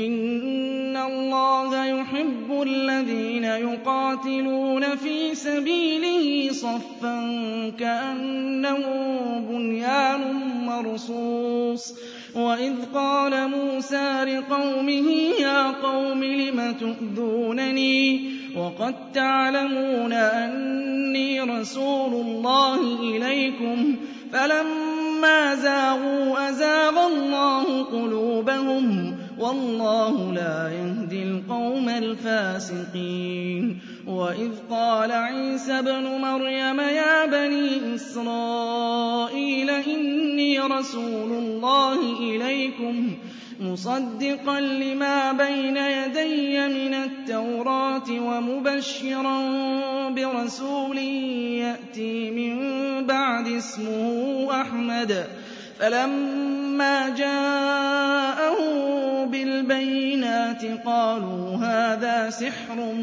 إِنَّ اللَّهَ يُحِبُّ الَّذِينَ يُقَاتِلُونَ فِي سَبِيلِهِ صَفًّا كَأَنَّهُ بُنْيَانٌ مَّرْصُوصٌ وَإِذْ قَالَ مُوسَىٰ لِقَوْمِهِ يَا قَوْمِ لِمَ تُؤْذُونَنِي وَقَد تَّعْلَمُونَ أَنِّي رَسُولُ اللَّهِ إِلَيْكُمْ فَلَمَّا زَاغُوا أَزَاغَ اللَّهُ قُلُوبَهُمْ وَاللَّهُ لَا يَهْدِي الْقَوْمَ الْفَاسِقِينَ. وَإِذْ قَالَ عِيسَى ابْنُ مَرْيَمَ يَا بَنِي إِسْرَائِيلَ إِنِّي رَسُولُ اللَّهِ إِلَيْكُمْ مُصَدِّقًا لِّمَا بَيْنَ يَدَيَّ مِنَ التَّوْرَاةِ وَمُبَشِّرًا بِرَسُولٍ يَأْتِي مِن بَعْدِي اسْمُهُ أَحْمَدُ. فَلَمَّا جَاءَهُم بِالْبَيِّنَاتِ قَالُوا هَٰذَا سِحْرٌ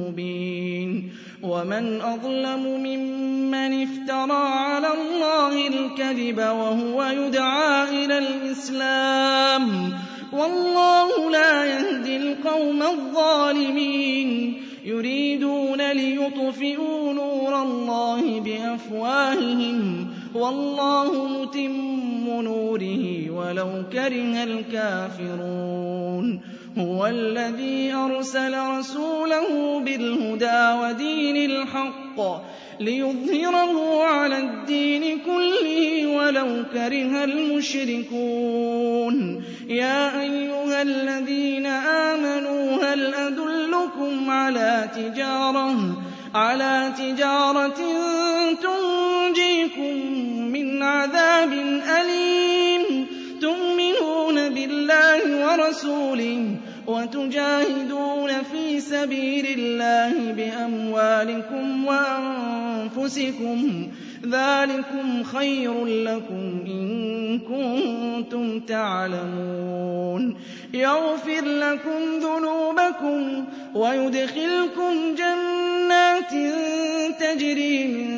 مُّبِينٌ وَمَنْ أَظْلَمُ مِمَّنِ افْتَرَىٰ عَلَى اللَّهِ الْكَذِبَ وَهُوَ يُدْعَىٰ إِلَى الْإِسْلَامِ ۚ وَاللَّهُ لَا يَهْدِي الْقَوْمَ الظَّالِمِينَ يُرِيدُونَ لِيُطْفِئُوا نُورَ اللَّهِ بِأَفْوَاهِهِمْ وَاللَّهُ مُتِمُّ نُورِهِ وَلَوْ كَرِهَ الْكَافِرُونَ. هُوَ الَّذِي أَرْسَلَ رَسُولَهُ بِالْهُدَىٰ وَدِينِ الْحَقِّ لِيُظْهِرَهُ عَلَى الدِّينِ كُلِّهِ وَلَوْ كَرِهَ الْمُشْرِكُونَ. يَا أَيُّهَا الَّذِينَ آمَنُوا هَلْ أَدُلُّكُمْ عَلَىٰ تِجَارَةٍ على تجارة تنجيكم من عذاب أليم تؤمنون بالله ورسوله وتجاهدون في سبيل الله بأموالكم وأنفسكم ذلكم خير لكم إن كنتم تعلمون يغفر لكم ذنوبكم ويدخلكم جنات تجري من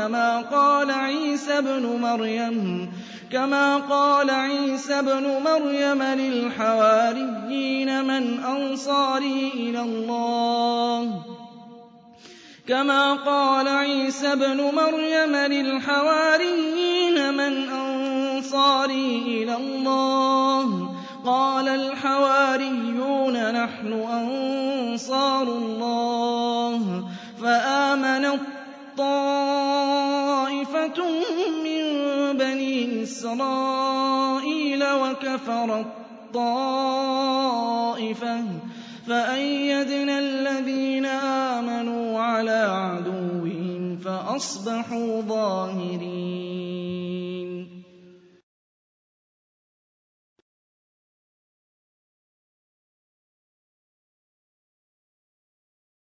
كما قال عيسى ابن مريم كما قال عيسى ابن مريم للحواريين من أنصاري إلى الله. كما قال عيسى ابْنُ مَرْيَمَ لِلْحَوَارِيِّينَ مَنْ أَنصَارِي إِلَى اللَّهِ. قَالَ الْحَوَارِيُّونَ نَحْنُ أَنصَارُ اللَّهِ. فَآمَنَت طَّائِفَةٌ مِّن بَنِي إِسْرَائِيلَ وَكَفَرَت طَّائِفَةٌ فَأَيَّدْنَا الَّذِينَ آمَنُوا عَلَىٰ عَدُوِّهِمْ فَأَصْبَحُوا ظَاهِرِينَ